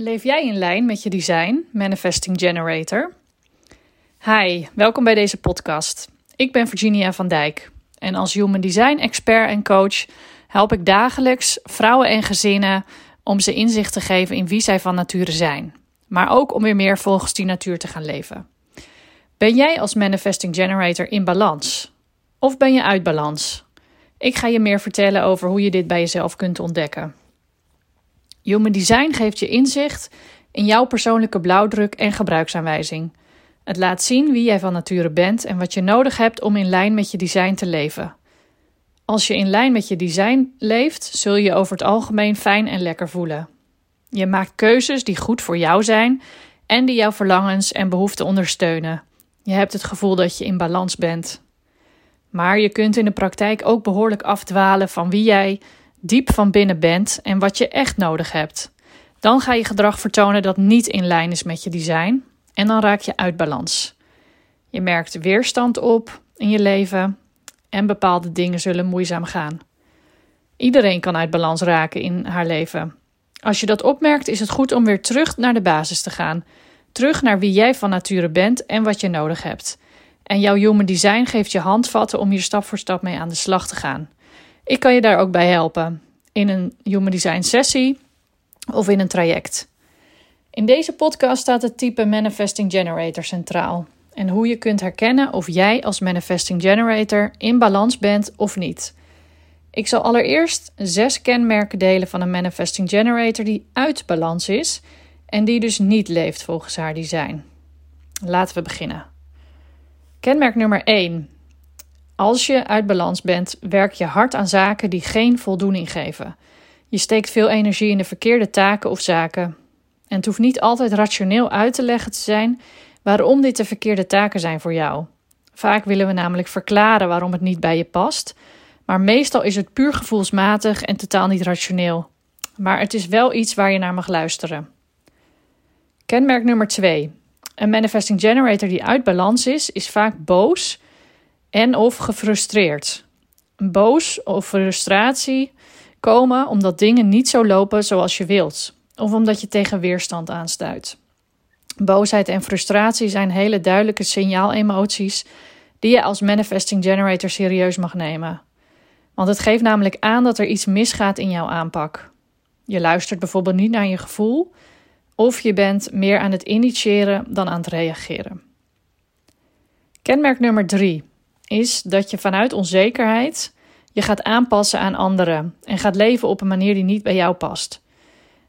Leef jij in lijn met je design, Manifesting Generator? Hi, welkom bij deze podcast. Ik ben Virginia van Dijk en als Human Design expert en coach help ik dagelijks vrouwen en gezinnen om ze inzicht te geven in wie zij van nature zijn, maar ook om weer meer volgens die natuur te gaan leven. Ben jij als Manifesting Generator in balans? Of ben je uit balans? Ik ga je meer vertellen over hoe je dit bij jezelf kunt ontdekken. Human Design geeft je inzicht in jouw persoonlijke blauwdruk en gebruiksaanwijzing. Het laat zien wie jij van nature bent en wat je nodig hebt om in lijn met je design te leven. Als je in lijn met je design leeft, zul je over het algemeen fijn en lekker voelen. Je maakt keuzes die goed voor jou zijn en die jouw verlangens en behoeften ondersteunen. Je hebt het gevoel dat je in balans bent. Maar je kunt in de praktijk ook behoorlijk afdwalen van wie jij diep van binnen bent en wat je echt nodig hebt. Dan ga je gedrag vertonen dat niet in lijn is met je design en dan raak je uit balans. Je merkt weerstand op in je leven en bepaalde dingen zullen moeizaam gaan. Iedereen kan uit balans raken in haar leven. Als je dat opmerkt, is het goed om weer terug naar de basis te gaan. Terug naar wie jij van nature bent en wat je nodig hebt. En jouw Human Design geeft je handvatten om hier stap voor stap mee aan de slag te gaan. Ik kan je daar ook bij helpen in een Human Design sessie of in een traject. In deze podcast staat het type Manifesting Generator centraal en hoe je kunt herkennen of jij als Manifesting Generator in balans bent of niet. Ik zal allereerst zes kenmerken delen van een Manifesting Generator die uit balans is en die dus niet leeft volgens haar design. Laten we beginnen. Kenmerk nummer 1. Als je uit balans bent, werk je hard aan zaken die geen voldoening geven. Je steekt veel energie in de verkeerde taken of zaken. En het hoeft niet altijd rationeel uit te leggen te zijn waarom dit de verkeerde taken zijn voor jou. Vaak willen we namelijk verklaren waarom het niet bij je past, maar meestal is het puur gevoelsmatig en totaal niet rationeel. Maar het is wel iets waar je naar mag luisteren. Kenmerk nummer 2. Een manifesting generator die uit balans is, is vaak boos en of gefrustreerd. Boos of frustratie komen omdat dingen niet zo lopen zoals je wilt, of omdat je tegen weerstand aanstuit. Boosheid en frustratie zijn hele duidelijke signaalemoties die je als manifesting generator serieus mag nemen. Want het geeft namelijk aan dat er iets misgaat in jouw aanpak. Je luistert bijvoorbeeld niet naar je gevoel, of je bent meer aan het initiëren dan aan het reageren. Kenmerk nummer drie is dat je vanuit onzekerheid je gaat aanpassen aan anderen en gaat leven op een manier die niet bij jou past.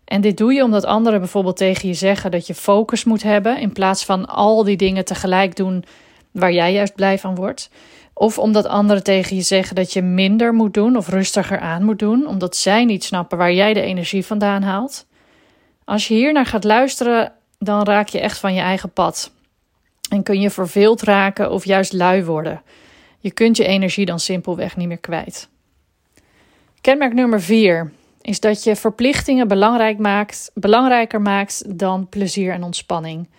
En dit doe je omdat anderen bijvoorbeeld tegen je zeggen dat je focus moet hebben in plaats van al die dingen tegelijk doen waar jij juist blij van wordt. Of omdat anderen tegen je zeggen dat je minder moet doen of rustiger aan moet doen, omdat zij niet snappen waar jij de energie vandaan haalt. Als je hier naar gaat luisteren, dan raak je echt van je eigen pad. En kun je verveeld raken of juist lui worden. Je kunt je energie dan simpelweg niet meer kwijt. Kenmerk nummer 4 is dat je verplichtingen belangrijk maakt, belangrijker maakt dan plezier en ontspanning.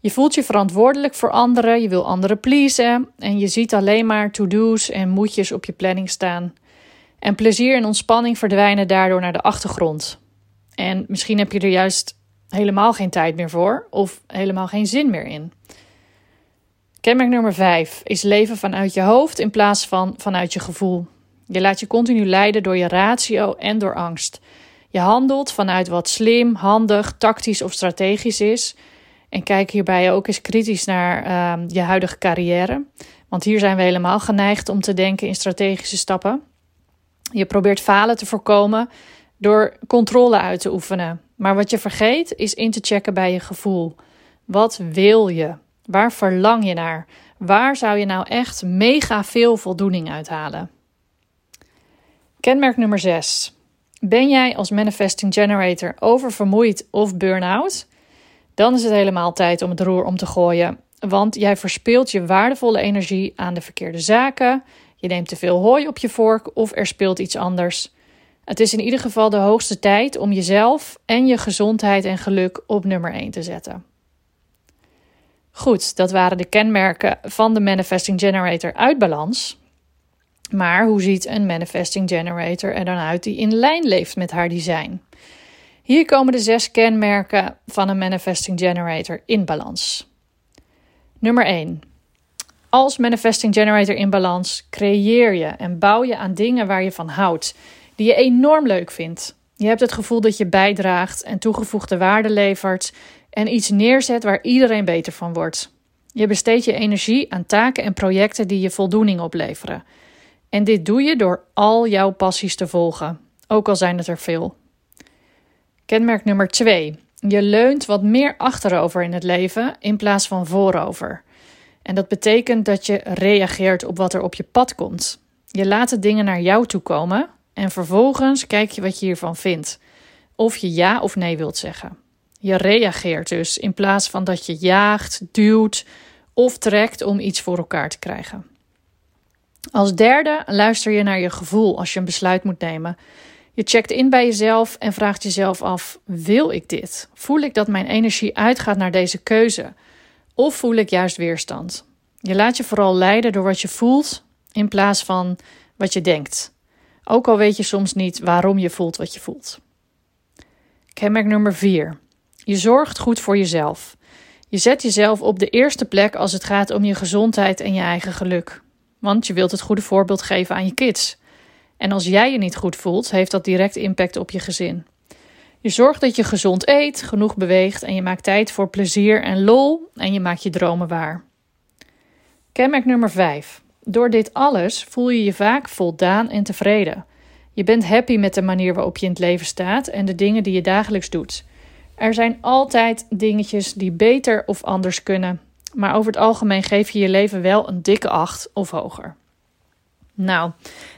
Je voelt je verantwoordelijk voor anderen, je wil anderen pleasen en je ziet alleen maar to-do's en moetjes op je planning staan. En plezier en ontspanning verdwijnen daardoor naar de achtergrond. En misschien heb je er juist helemaal geen tijd meer voor of helemaal geen zin meer in. Kenmerk nummer 5 is leven vanuit je hoofd in plaats van vanuit je gevoel. Je laat je continu leiden door je ratio en door angst. Je handelt vanuit wat slim, handig, tactisch of strategisch is. En kijk hierbij ook eens kritisch naar uh, je huidige carrière. Want hier zijn we helemaal geneigd om te denken in strategische stappen. Je probeert falen te voorkomen door controle uit te oefenen. Maar wat je vergeet is in te checken bij je gevoel. Wat wil je? Waar verlang je naar? Waar zou je nou echt mega veel voldoening uithalen? Kenmerk nummer 6. Ben jij als manifesting generator oververmoeid of burn-out? Dan is het helemaal tijd om het roer om te gooien. Want jij verspilt je waardevolle energie aan de verkeerde zaken. Je neemt te veel hooi op je vork of er speelt iets anders. Het is in ieder geval de hoogste tijd om jezelf en je gezondheid en geluk op nummer 1 te zetten. Goed, dat waren de kenmerken van de Manifesting Generator uit balans. Maar hoe ziet een Manifesting Generator er dan uit die in lijn leeft met haar design? Hier komen de zes kenmerken van een manifesting generator in balans. Nummer 1. Als manifesting generator in balans creëer je en bouw je aan dingen waar je van houdt, die je enorm leuk vindt. Je hebt het gevoel dat je bijdraagt en toegevoegde waarde levert en iets neerzet waar iedereen beter van wordt. Je besteedt je energie aan taken en projecten die je voldoening opleveren. En dit doe je door al jouw passies te volgen, ook al zijn het er veel. Kenmerk nummer 2. Je leunt wat meer achterover in het leven in plaats van voorover. En dat betekent dat je reageert op wat er op je pad komt. Je laat de dingen naar jou toe komen en vervolgens kijk je wat je hiervan vindt. Of je ja of nee wilt zeggen. Je reageert dus in plaats van dat je jaagt, duwt of trekt om iets voor elkaar te krijgen. Als derde luister je naar je gevoel als je een besluit moet nemen. Je checkt in bij jezelf en vraagt jezelf af: wil ik dit? Voel ik dat mijn energie uitgaat naar deze keuze? Of voel ik juist weerstand? Je laat je vooral leiden door wat je voelt in plaats van wat je denkt. Ook al weet je soms niet waarom je voelt wat je voelt. Kenmerk nummer 4. Je zorgt goed voor jezelf. Je zet jezelf op de eerste plek als het gaat om je gezondheid en je eigen geluk. Want je wilt het goede voorbeeld geven aan je kids. En als jij je niet goed voelt, heeft dat direct impact op je gezin. Je zorgt dat je gezond eet, genoeg beweegt en je maakt tijd voor plezier en lol en je maakt je dromen waar. Kenmerk nummer 5. Door dit alles voel je je vaak voldaan en tevreden. Je bent happy met de manier waarop je in het leven staat en de dingen die je dagelijks doet. Er zijn altijd dingetjes die beter of anders kunnen, maar over het algemeen geef je je leven wel een dikke 8 of hoger. Nou,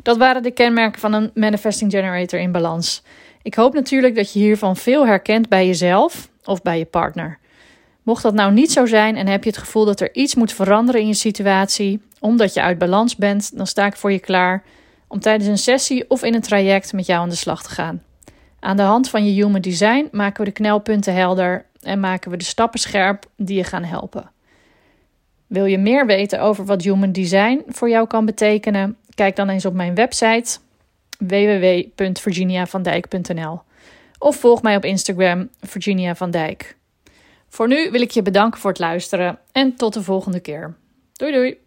dat waren de kenmerken van een manifesting generator in balans. Ik hoop natuurlijk dat je hiervan veel herkent bij jezelf of bij je partner. Mocht dat nou niet zo zijn en heb je het gevoel dat er iets moet veranderen in je situatie, omdat je uit balans bent, dan sta ik voor je klaar om tijdens een sessie of in een traject met jou aan de slag te gaan. Aan de hand van je Human Design maken we de knelpunten helder en maken we de stappen scherp die je gaan helpen. Wil je meer weten over wat Human Design voor jou kan betekenen? Kijk dan eens op mijn website www.virginiavandijk.nl of volg mij op Instagram Virginia van Dijk. Voor nu wil ik je bedanken voor het luisteren en tot de volgende keer. Doei doei!